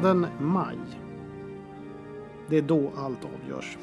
Månaden maj. Det är då allt avgörs.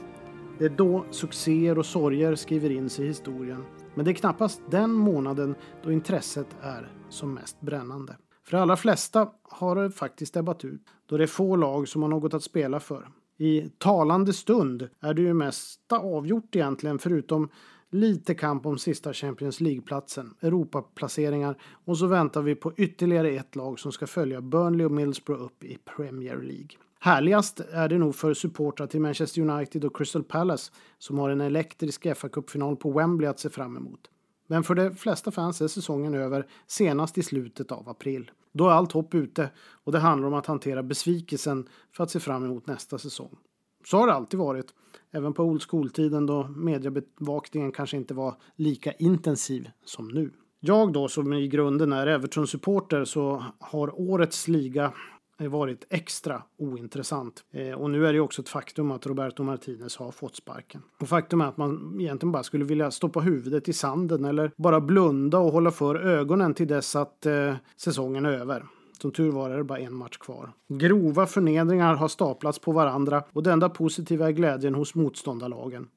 Det är då succéer och sorger skriver in sig i historien. Men det är knappast den månaden då intresset är som mest brännande. För de allra flesta har det faktiskt ebbat ut då det är få lag som har något att spela för. I talande stund är det ju mesta avgjort egentligen förutom lite kamp om sista Champions League-platsen, Europaplaceringar och så väntar vi på ytterligare ett lag som ska följa Burnley och Middlesbrough upp i Premier League. Härligast är det nog för supportrar till Manchester United och Crystal Palace som har en elektrisk FA-cupfinal på Wembley att se fram emot. Men för de flesta fans är säsongen över senast i slutet av april. Då är allt hopp ute och det handlar om att hantera besvikelsen för att se fram emot nästa säsong. Så har det alltid varit, även på old school-tiden då mediebevakningen kanske inte var lika intensiv som nu. Jag då som i grunden är Everton-supporter så har årets liga varit extra ointressant. Eh, och nu är det också ett faktum att Roberto Martinez har fått sparken. Och faktum är att man egentligen bara skulle vilja stoppa huvudet i sanden eller bara blunda och hålla för ögonen till dess att eh, säsongen är över. Som tur var är det bara en match kvar. Grova förnedringar har staplats på varandra och det enda positiva är glädjen hos motståndarlagen.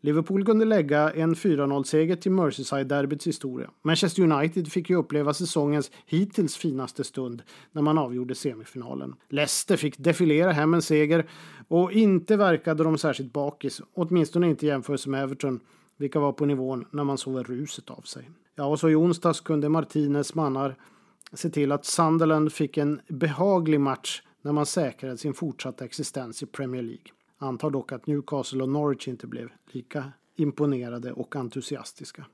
Liverpool kunde lägga en 4-0-seger till Merseyside-derbyts historia. Manchester United fick ju uppleva säsongens hittills finaste stund när man avgjorde semifinalen. Leicester fick defilera hem en seger och inte verkade de särskilt bakis, åtminstone inte i jämförelse med Everton, vilka var på nivån när man såg ruset av sig. Ja, och så i onsdags kunde Martinez mannar se till att Sunderland fick en behaglig match när man säkrade sin fortsatta existens i Premier League. Antar dock att Newcastle och Norwich inte blev lika imponerade och entusiastiska.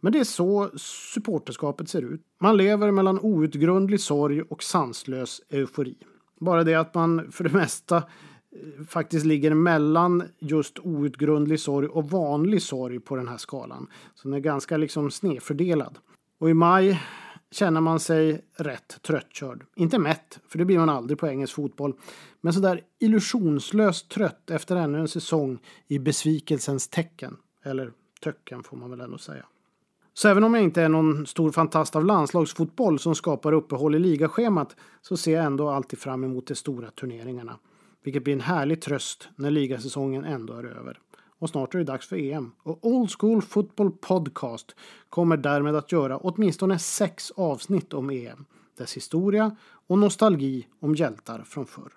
Men det är så supporterskapet ser ut. Man lever mellan outgrundlig sorg och sanslös eufori. Bara det att man för det mesta eh, faktiskt ligger mellan just outgrundlig sorg och vanlig sorg på den här skalan. Så den är ganska liksom snedfördelad. Och i maj känner man sig rätt tröttkörd. Inte mätt, för det blir man aldrig på engelsk fotboll. Men sådär illusionslöst trött efter ännu en säsong i besvikelsens tecken. Eller töcken får man väl ändå säga. Så även om jag inte är någon stor fantast av landslagsfotboll som skapar uppehåll i ligaschemat så ser jag ändå alltid fram emot de stora turneringarna. Vilket blir en härlig tröst när ligasäsongen ändå är över och snart är det dags för EM. Och Old School Football Podcast kommer därmed att göra åtminstone sex avsnitt om EM, dess historia och nostalgi om hjältar från förr.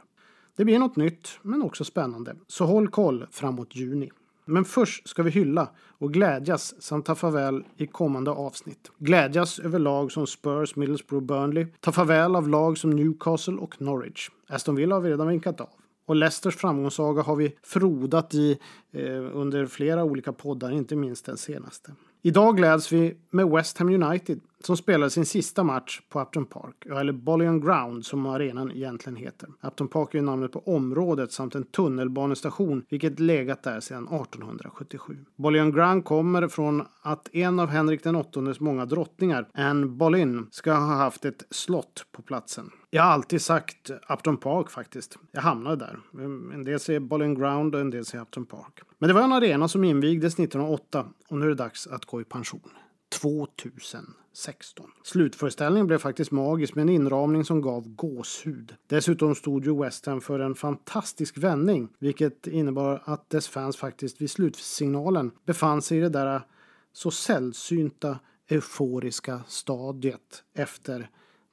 Det blir något nytt, men också spännande, så håll koll framåt juni. Men först ska vi hylla och glädjas samt ta farväl i kommande avsnitt. Glädjas över lag som Spurs, Middlesbrough, Burnley. Ta farväl av lag som Newcastle och Norwich. Aston Villa har vi redan vinkat av. Och Leicesters framgångssaga har vi frodat i eh, under flera olika poddar, inte minst den senaste. Idag gläds vi med West Ham United som spelade sin sista match på Upton Park, eller Bollion Ground som arenan egentligen heter. Upton Park är namnet på området samt en tunnelbanestation vilket legat där sedan 1877. Bollion Ground kommer från att en av Henrik den åttondes många drottningar, Anne Boleyn, ska ha haft ett slott på platsen. Jag har alltid sagt Upton Park faktiskt. Jag hamnade där. En del säger Bollion Ground och en del säger Upton Park. Men det var en arena som invigdes 1908 och nu är det dags att gå i pension. 2000 2016. Slutföreställningen blev faktiskt magisk med en inramning som gav gåshud. Dessutom stod ju West Ham för en fantastisk vändning, vilket innebar att dess fans faktiskt vid slutsignalen befann sig i det där så sällsynta euforiska stadiet efter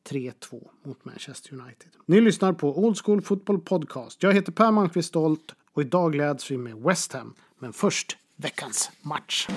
3-2 mot Manchester United. Ni lyssnar på Old School Football Podcast. Jag heter Per Malmqvist Stolt och idag gläds vi med West Ham. Men först veckans match.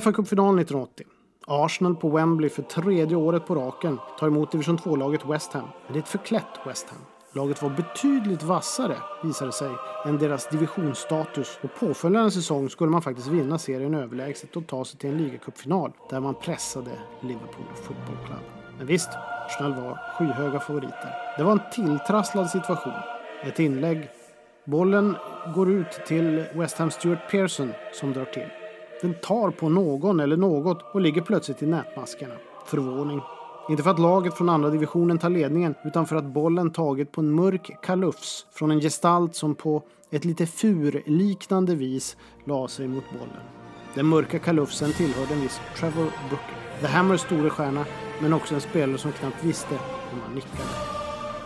FA-cupfinalen 1980. Arsenal på Wembley för tredje året på raken tar emot division 2-laget West Ham. Men det är ett förklätt West Ham. Laget var betydligt vassare, visade sig, än deras divisionsstatus och påföljande säsong skulle man faktiskt vinna serien överlägset och ta sig till en ligacupfinal där man pressade Liverpool Football Club. Men visst, Arsenal var skyhöga favoriter. Det var en tilltrasslad situation. Ett inlägg. Bollen går ut till West Ham Stuart Pearson som drar till. Den tar på någon eller något och ligger plötsligt i nätmaskerna. Förvåning. Inte för att laget från andra divisionen tar ledningen utan för att bollen tagit på en mörk kalufs från en gestalt som på ett lite furliknande vis la sig mot bollen. Den mörka kalufsen tillhörde en viss Trevor Brooker. The Hammers store stjärna men också en spelare som knappt visste hur man nickade.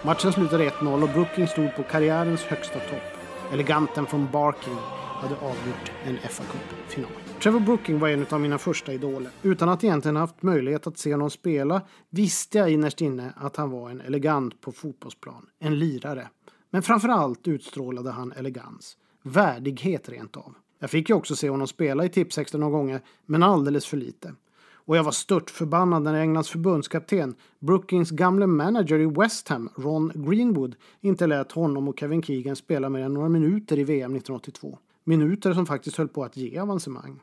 Matchen slutade 1-0 och Brooking stod på karriärens högsta topp. Eleganten från Barking hade avgjort en fa Cup-final. Trevor Brooking var en av mina första idoler. Utan att egentligen haft möjlighet att se honom spela visste jag innerst inne att han var en elegant på fotbollsplan. En lirare. Men framförallt utstrålade han elegans. Värdighet rent av. Jag fick ju också se honom spela i Tipsextra några gånger, men alldeles för lite. Och jag var stört förbannad när Englands förbundskapten, Brookings gamle manager i West Ham, Ron Greenwood, inte lät honom och Kevin Keegan spela mer än några minuter i VM 1982. Minuter som faktiskt höll på att ge avancemang.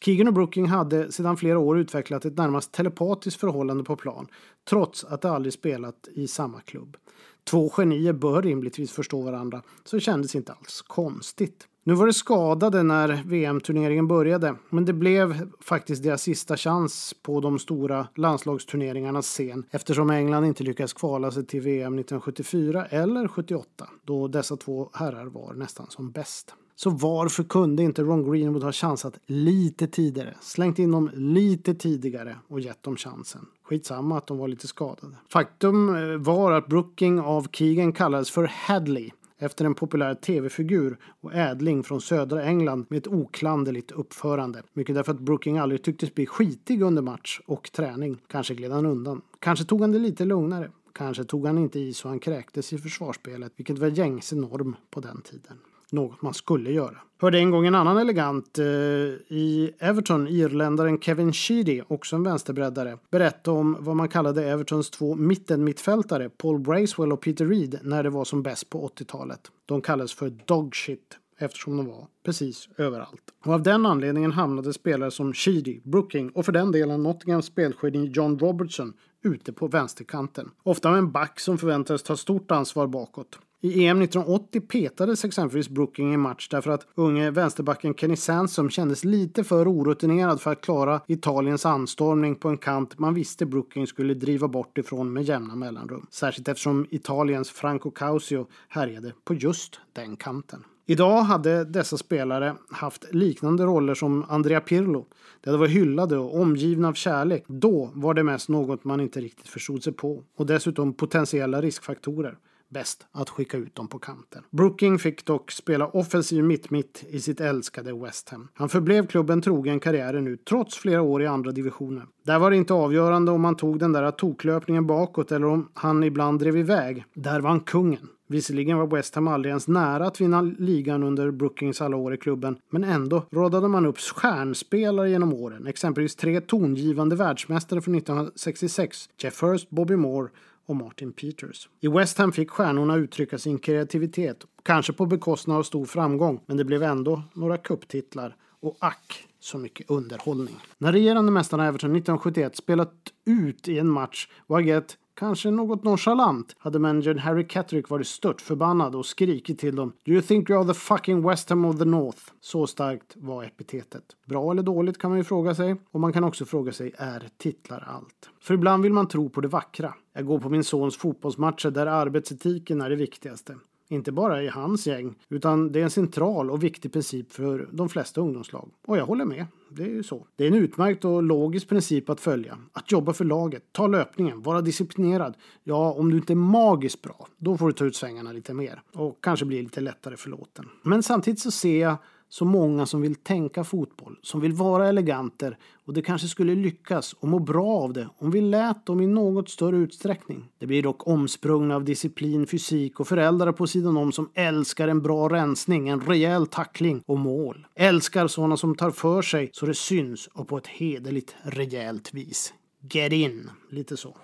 Keegan och Brooking hade sedan flera år utvecklat ett närmast telepatiskt förhållande på plan, trots att de aldrig spelat i samma klubb. Två genier bör rimligtvis förstå varandra, så det kändes inte alls konstigt. Nu var de skadade när VM-turneringen började, men det blev faktiskt deras sista chans på de stora landslagsturneringarnas scen eftersom England inte lyckades kvala sig till VM 1974 eller 78 då dessa två herrar var nästan som bäst. Så varför kunde inte Ron Greenwood ha chansat lite tidigare? Slängt in dem lite tidigare och gett dem chansen. Skitsamma att de var lite skadade. Faktum eh, var att Brooking av Keegan kallades för Hadley efter en populär tv-figur och ädling från södra England med ett oklanderligt uppförande. Mycket därför att Brooking aldrig tycktes bli skitig under match och träning. Kanske gled han undan. Kanske tog han det lite lugnare. Kanske tog han inte i så han kräktes i försvarsspelet, vilket var gängse norm på den tiden något man skulle göra. Hörde en gång en annan elegant eh, i Everton, irländaren Kevin Sheedy, också en vänsterbreddare, berätta om vad man kallade Evertons två mittenmittfältare, Paul Bracewell och Peter Reed, när det var som bäst på 80-talet. De kallades för dogshit eftersom de var precis överallt. Och av den anledningen hamnade spelare som Sheedy, Brooking och för den delen Nottinghams spelgeni John Robertson ute på vänsterkanten. Ofta med en back som förväntades ta stort ansvar bakåt. I EM 1980 petades exempelvis Brooking i match därför att unge vänsterbacken Kenny Sansom kändes lite för orutinerad för att klara Italiens anstormning på en kant man visste Brooking skulle driva bort ifrån med jämna mellanrum. Särskilt eftersom Italiens Franco Causio härjade på just den kanten. Idag hade dessa spelare haft liknande roller som Andrea Pirlo. De hade varit hyllade och omgivna av kärlek. Då var det mest något man inte riktigt förstod sig på och dessutom potentiella riskfaktorer bäst att skicka ut dem på kanten. Brooking fick dock spela offensiv mitt-mitt i sitt älskade West Ham. Han förblev klubben trogen karriären ut trots flera år i andra divisioner. Där var det inte avgörande om han tog den där toklöpningen bakåt eller om han ibland drev iväg. Där var han kungen. Visserligen var West Ham aldrig ens nära att vinna ligan under Brookings alla år i klubben, men ändå rådade man upp stjärnspelare genom åren, exempelvis tre tongivande världsmästare från 1966, Jeff Hurst, Bobby Moore och Martin Peters. I West Ham fick stjärnorna uttrycka sin kreativitet, kanske på bekostnad av stor framgång, men det blev ändå några kupptitlar och ack så mycket underhållning. När regerande mästarna Everton 1971 spelat ut i en match var agerat Kanske något nonchalant hade managern Harry Catterick varit stört förbannad och skrikit till dem Do you think you are the fucking West Ham of the North? Så starkt var epitetet. Bra eller dåligt kan man ju fråga sig. Och man kan också fråga sig, är titlar allt? För ibland vill man tro på det vackra. Jag går på min sons fotbollsmatcher där arbetsetiken är det viktigaste. Inte bara i hans gäng, utan det är en central och viktig princip för de flesta ungdomslag. Och jag håller med. Det är ju så. Det är en utmärkt och logisk princip att följa. Att jobba för laget, ta löpningen, vara disciplinerad. Ja, om du inte är magiskt bra, då får du ta ut svängarna lite mer och kanske bli lite lättare förlåten. Men samtidigt så ser jag så många som vill tänka fotboll, som vill vara eleganter och det kanske skulle lyckas och må bra av det om vi lät dem i något större utsträckning. Det blir dock omsprungna av disciplin, fysik och föräldrar på sidan om som älskar en bra rensning, en rejäl tackling och mål. Älskar sådana som tar för sig så det syns och på ett hederligt, rejält vis. Get in, lite så.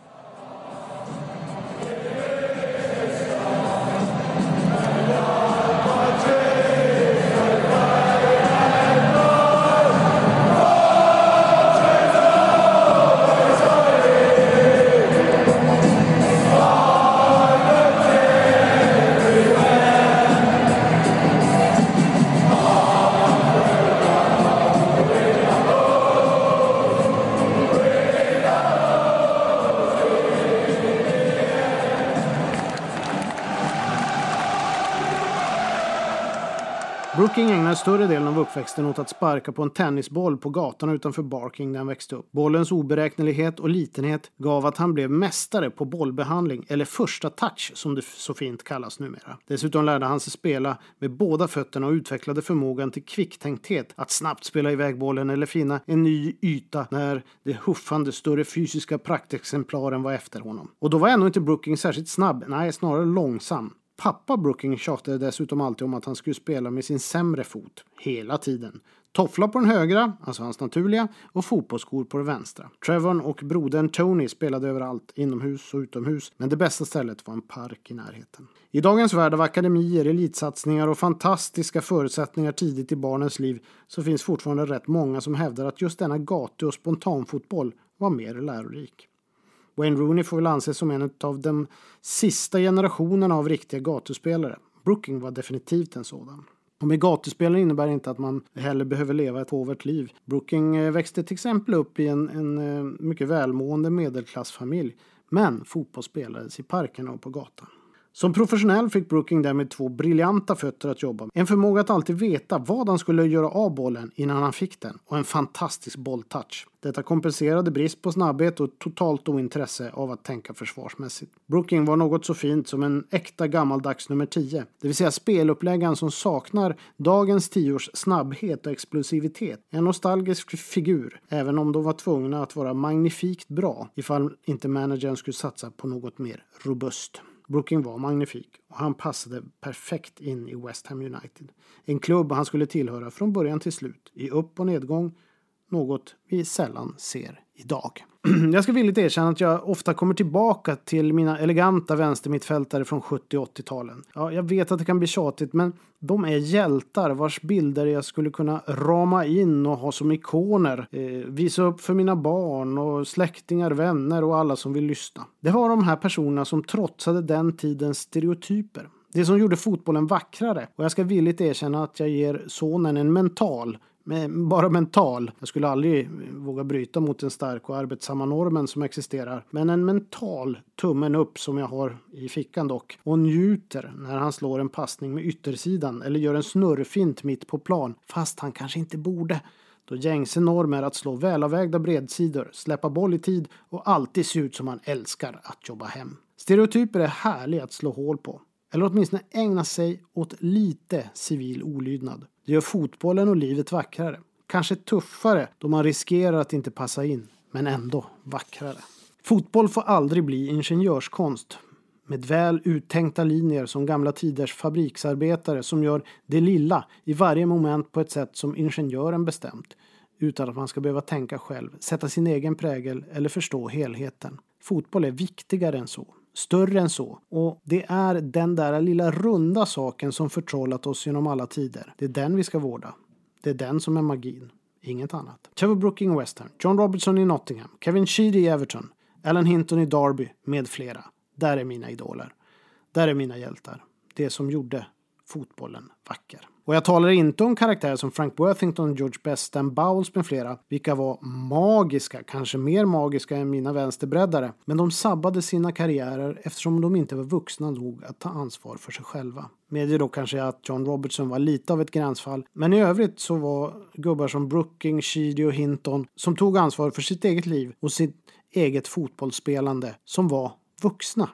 Större delen av uppväxten åt att sparka på en tennisboll på gatan utanför Barking där han växte upp. Bollens oberäknelighet och litenhet gav att han blev mästare på bollbehandling, eller första touch som det så fint kallas numera. Dessutom lärde han sig spela med båda fötterna och utvecklade förmågan till kvicktänkthet, att snabbt spela iväg bollen eller finna en ny yta när de huffande större fysiska praktexemplaren var efter honom. Och då var ändå inte Brooking särskilt snabb, nej snarare långsam. Pappa Brooking tjatade dessutom alltid om att han skulle spela med sin sämre fot, hela tiden. Toffla på den högra, alltså hans naturliga, och fotbollsskor på den vänstra. Trevon och brodern Tony spelade överallt, inomhus och utomhus, men det bästa stället var en park i närheten. I dagens värld av akademier, elitsatsningar och fantastiska förutsättningar tidigt i barnens liv så finns fortfarande rätt många som hävdar att just denna gatu och spontanfotboll var mer lärorik. Wayne Rooney får väl anses som en av de sista generationerna av riktiga gatuspelare. Brooking var definitivt en sådan. Och med gatuspelare innebär inte att man heller behöver leva ett påvert liv. Brooking eh, växte till exempel upp i en, en eh, mycket välmående medelklassfamilj. Men fotboll spelades i parkerna och på gatan. Som professionell fick Brooking därmed två briljanta fötter att jobba med. En förmåga att alltid veta vad han skulle göra av bollen innan han fick den och en fantastisk bolltouch. Detta kompenserade brist på snabbhet och totalt ointresse av att tänka försvarsmässigt. Brooking var något så fint som en äkta gammaldags nummer 10, det vill säga speluppläggaren som saknar dagens tiors snabbhet och explosivitet. En nostalgisk figur, även om de var tvungna att vara magnifikt bra ifall inte managern skulle satsa på något mer robust. Brooking var magnifik och han passade perfekt in i West Ham United. En klubb han skulle tillhöra från början till slut, i upp och nedgång, något vi sällan ser idag. Jag ska villigt erkänna att jag ofta kommer tillbaka till mina eleganta vänstermittfältare från 70 och 80-talen. Ja, jag vet att det kan bli tjatigt, men de är hjältar vars bilder jag skulle kunna rama in och ha som ikoner. Eh, visa upp för mina barn och släktingar, vänner och alla som vill lyssna. Det var de här personerna som trotsade den tidens stereotyper. Det som gjorde fotbollen vackrare. Och jag ska villigt erkänna att jag ger sonen en mental bara mental. Jag skulle aldrig våga bryta mot den starka och arbetsamma normen som existerar. Men en mental tummen upp som jag har i fickan dock. Och njuter när han slår en passning med yttersidan eller gör en snurrfint mitt på plan. Fast han kanske inte borde. Då gängse norm är att slå välavvägda bredsidor, släppa boll i tid och alltid se ut som man älskar att jobba hem. Stereotyper är härliga att slå hål på. Eller åtminstone ägna sig åt lite civil olydnad. Det gör fotbollen och livet vackrare. Kanske tuffare då man riskerar att inte passa in, men ändå vackrare. Fotboll får aldrig bli ingenjörskonst med väl uttänkta linjer som gamla tiders fabriksarbetare som gör det lilla i varje moment på ett sätt som ingenjören bestämt utan att man ska behöva tänka själv, sätta sin egen prägel eller förstå helheten. Fotboll är viktigare än så större än så. Och det är den där lilla runda saken som förtrollat oss genom alla tider. Det är den vi ska vårda. Det är den som är magin. Inget annat. Trevor Brooking i West Ham, John Robertson i Nottingham, Kevin Sheedy i Everton, Alan Hinton i Derby med flera. Där är mina idoler. Där är mina hjältar. Det som gjorde fotbollen vacker. Och jag talar inte om karaktärer som Frank Worthington, George Best, Dan Bowles med flera, vilka var magiska, kanske mer magiska än mina vänsterbreddare. Men de sabbade sina karriärer eftersom de inte var vuxna nog att ta ansvar för sig själva. Medger då kanske att John Robertson var lite av ett gränsfall, men i övrigt så var gubbar som Brooking, Sheedy och Hinton som tog ansvar för sitt eget liv och sitt eget fotbollsspelande som var vuxna.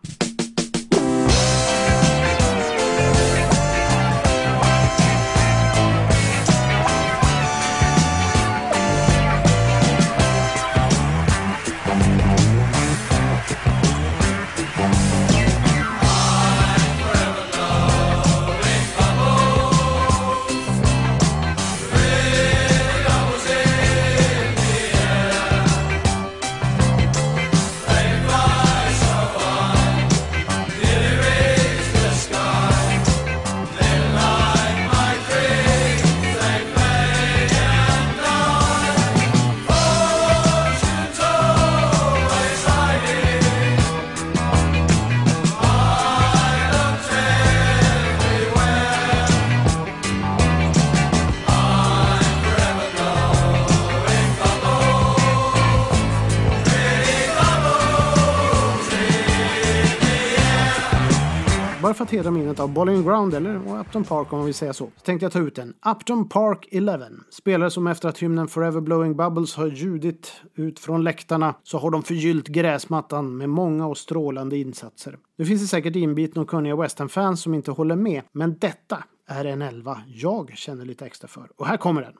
För att hedra minnet av Bowling Ground, eller Upton Park om man vill säga så, så tänkte jag ta ut en. Upton Park 11. Spelare som efter att hymnen Forever Blowing Bubbles har ljudit ut från läktarna så har de förgyllt gräsmattan med många och strålande insatser. Nu finns det säkert inbitna och kunniga West Ham-fans som inte håller med, men detta är en elva jag känner lite extra för. Och här kommer den.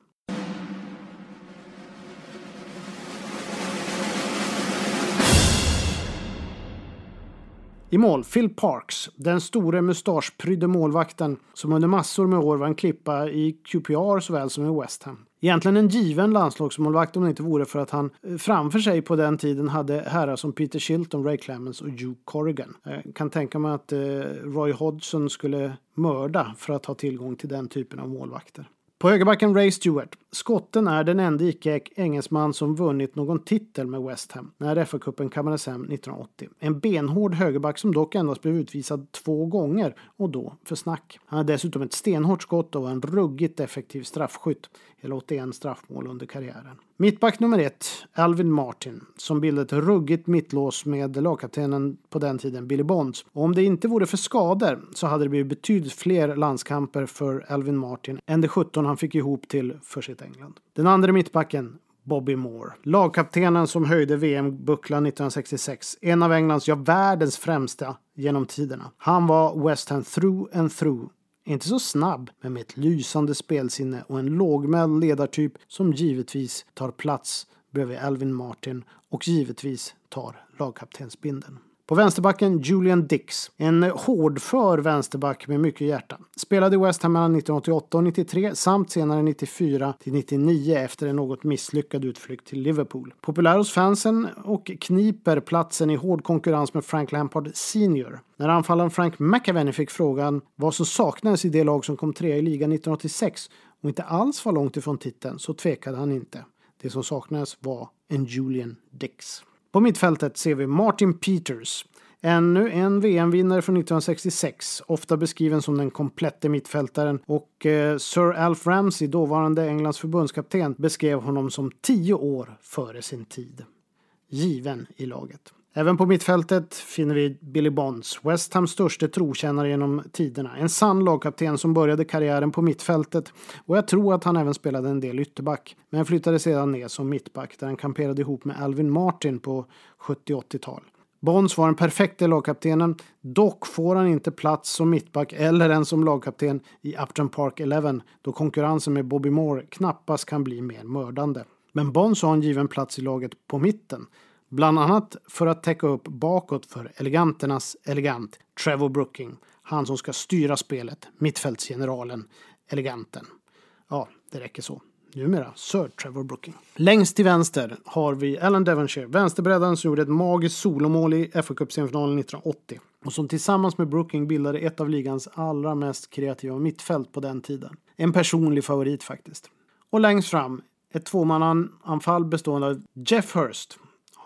I mål, Phil Parks, den store mustaschprydde målvakten som under massor med år var en klippa i QPR såväl som i West Ham. Egentligen en given landslagsmålvakt om det inte vore för att han eh, framför sig på den tiden hade herrar som Peter Shilton, Ray Clemens och Hugh Corrigan. Jag kan tänka mig att eh, Roy Hodgson skulle mörda för att ha tillgång till den typen av målvakter. På högerbacken Ray Stewart. Skotten är den enda icke-engelsman som vunnit någon titel med West Ham när FA-cupen kammades hem 1980. En benhård högerback som dock endast blev utvisad två gånger och då för snack. Han är dessutom ett stenhårt skott och var en ruggigt effektiv straffskytt. Hela 81 straffmål under karriären. Mittback nummer ett, Alvin Martin, som bildade ett ruggigt mittlås med lagkaptenen på den tiden, Billy Bonds. Och om det inte vore för skador så hade det blivit betydligt fler landskamper för Alvin Martin än de 17 han fick ihop till för sitt England. Den andra mittbacken, Bobby Moore. Lagkaptenen som höjde VM-bucklan 1966. En av Englands, ja världens främsta genom tiderna. Han var West Ham through and through inte så snabb, men med ett lysande spelsinne och en lågmäld ledartyp som givetvis tar plats bredvid Alvin Martin och givetvis tar lagkaptensbindeln. På vänsterbacken Julian Dix. En hårdför vänsterback med mycket hjärta. Spelade i West Ham mellan 1988 och 93 samt senare 94 till 99 efter en något misslyckad utflykt till Liverpool. Populär hos fansen och kniper platsen i hård konkurrens med Frank Lampard Senior. När anfallaren Frank McAvenny fick frågan vad som saknades i det lag som kom trea i ligan 1986 och inte alls var långt ifrån titeln så tvekade han inte. Det som saknades var en Julian Dix. På mittfältet ser vi Martin Peters. Ännu en VM-vinnare från 1966, ofta beskriven som den komplette mittfältaren och eh, Sir Alf Ramsey, dåvarande Englands förbundskapten, beskrev honom som tio år före sin tid. Given i laget. Även på mittfältet finner vi Billy Bonds, West Hams största trotjänare genom tiderna. En sann lagkapten som började karriären på mittfältet och jag tror att han även spelade en del ytterback. Men flyttade sedan ner som mittback där han kamperade ihop med Alvin Martin på 70-80-tal. Bonds var den perfekte lagkaptenen. Dock får han inte plats som mittback eller ens som lagkapten i Upton Park 11 då konkurrensen med Bobby Moore knappast kan bli mer mördande. Men Bonds har en given plats i laget på mitten. Bland annat för att täcka upp bakåt för eleganternas elegant Trevor Brooking. Han som ska styra spelet, mittfältsgeneralen, eleganten. Ja, det räcker så. Numera Sir Trevor Brooking. Längst till vänster har vi Alan Devonshire, vänsterbreddaren som gjorde ett magiskt solomål i fa Cup-semifinalen 1980 och som tillsammans med Brooking bildade ett av ligans allra mest kreativa mittfält på den tiden. En personlig favorit faktiskt. Och längst fram ett tvåmannaanfall bestående av Jeff Hurst,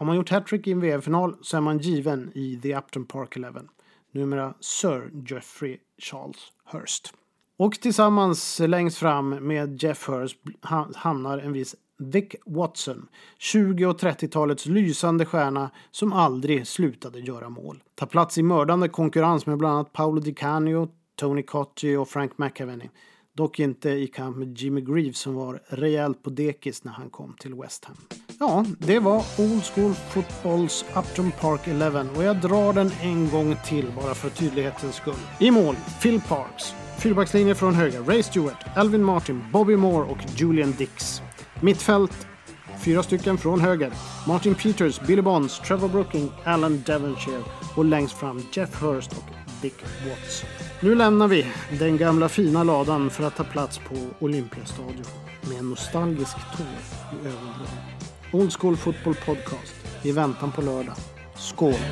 har man gjort hattrick i en VM-final så är man given i The Upton Park 11. Numera Sir Geoffrey Charles Hurst. Och tillsammans längst fram med Jeff Hurst hamnar en viss Dick Watson, 20 och 30-talets lysande stjärna som aldrig slutade göra mål. Tar plats i mördande konkurrens med bland annat Paolo Di Canio, Tony Cotti och Frank McAvenny. Dock inte i kamp med Jimmy Greaves som var rejält på dekis när han kom till West Ham. Ja, det var Old School Footballs Upton Park 11 och jag drar den en gång till bara för tydlighetens skull. I mål, Phil Parks. Fyrbackslinje från höger, Ray Stewart, Alvin Martin, Bobby Moore och Julian Dix. Mittfält, fyra stycken från höger. Martin Peters, Billy Bonds, Trevor Brooking, Alan Devonshire och längst fram Jeff Hurst och Dick Watts. Nu lämnar vi den gamla fina ladan för att ta plats på Olympiastadion med en nostalgisk tår i ögonvrån. Old School Football Podcast i väntan på lördag. Skål! Skål.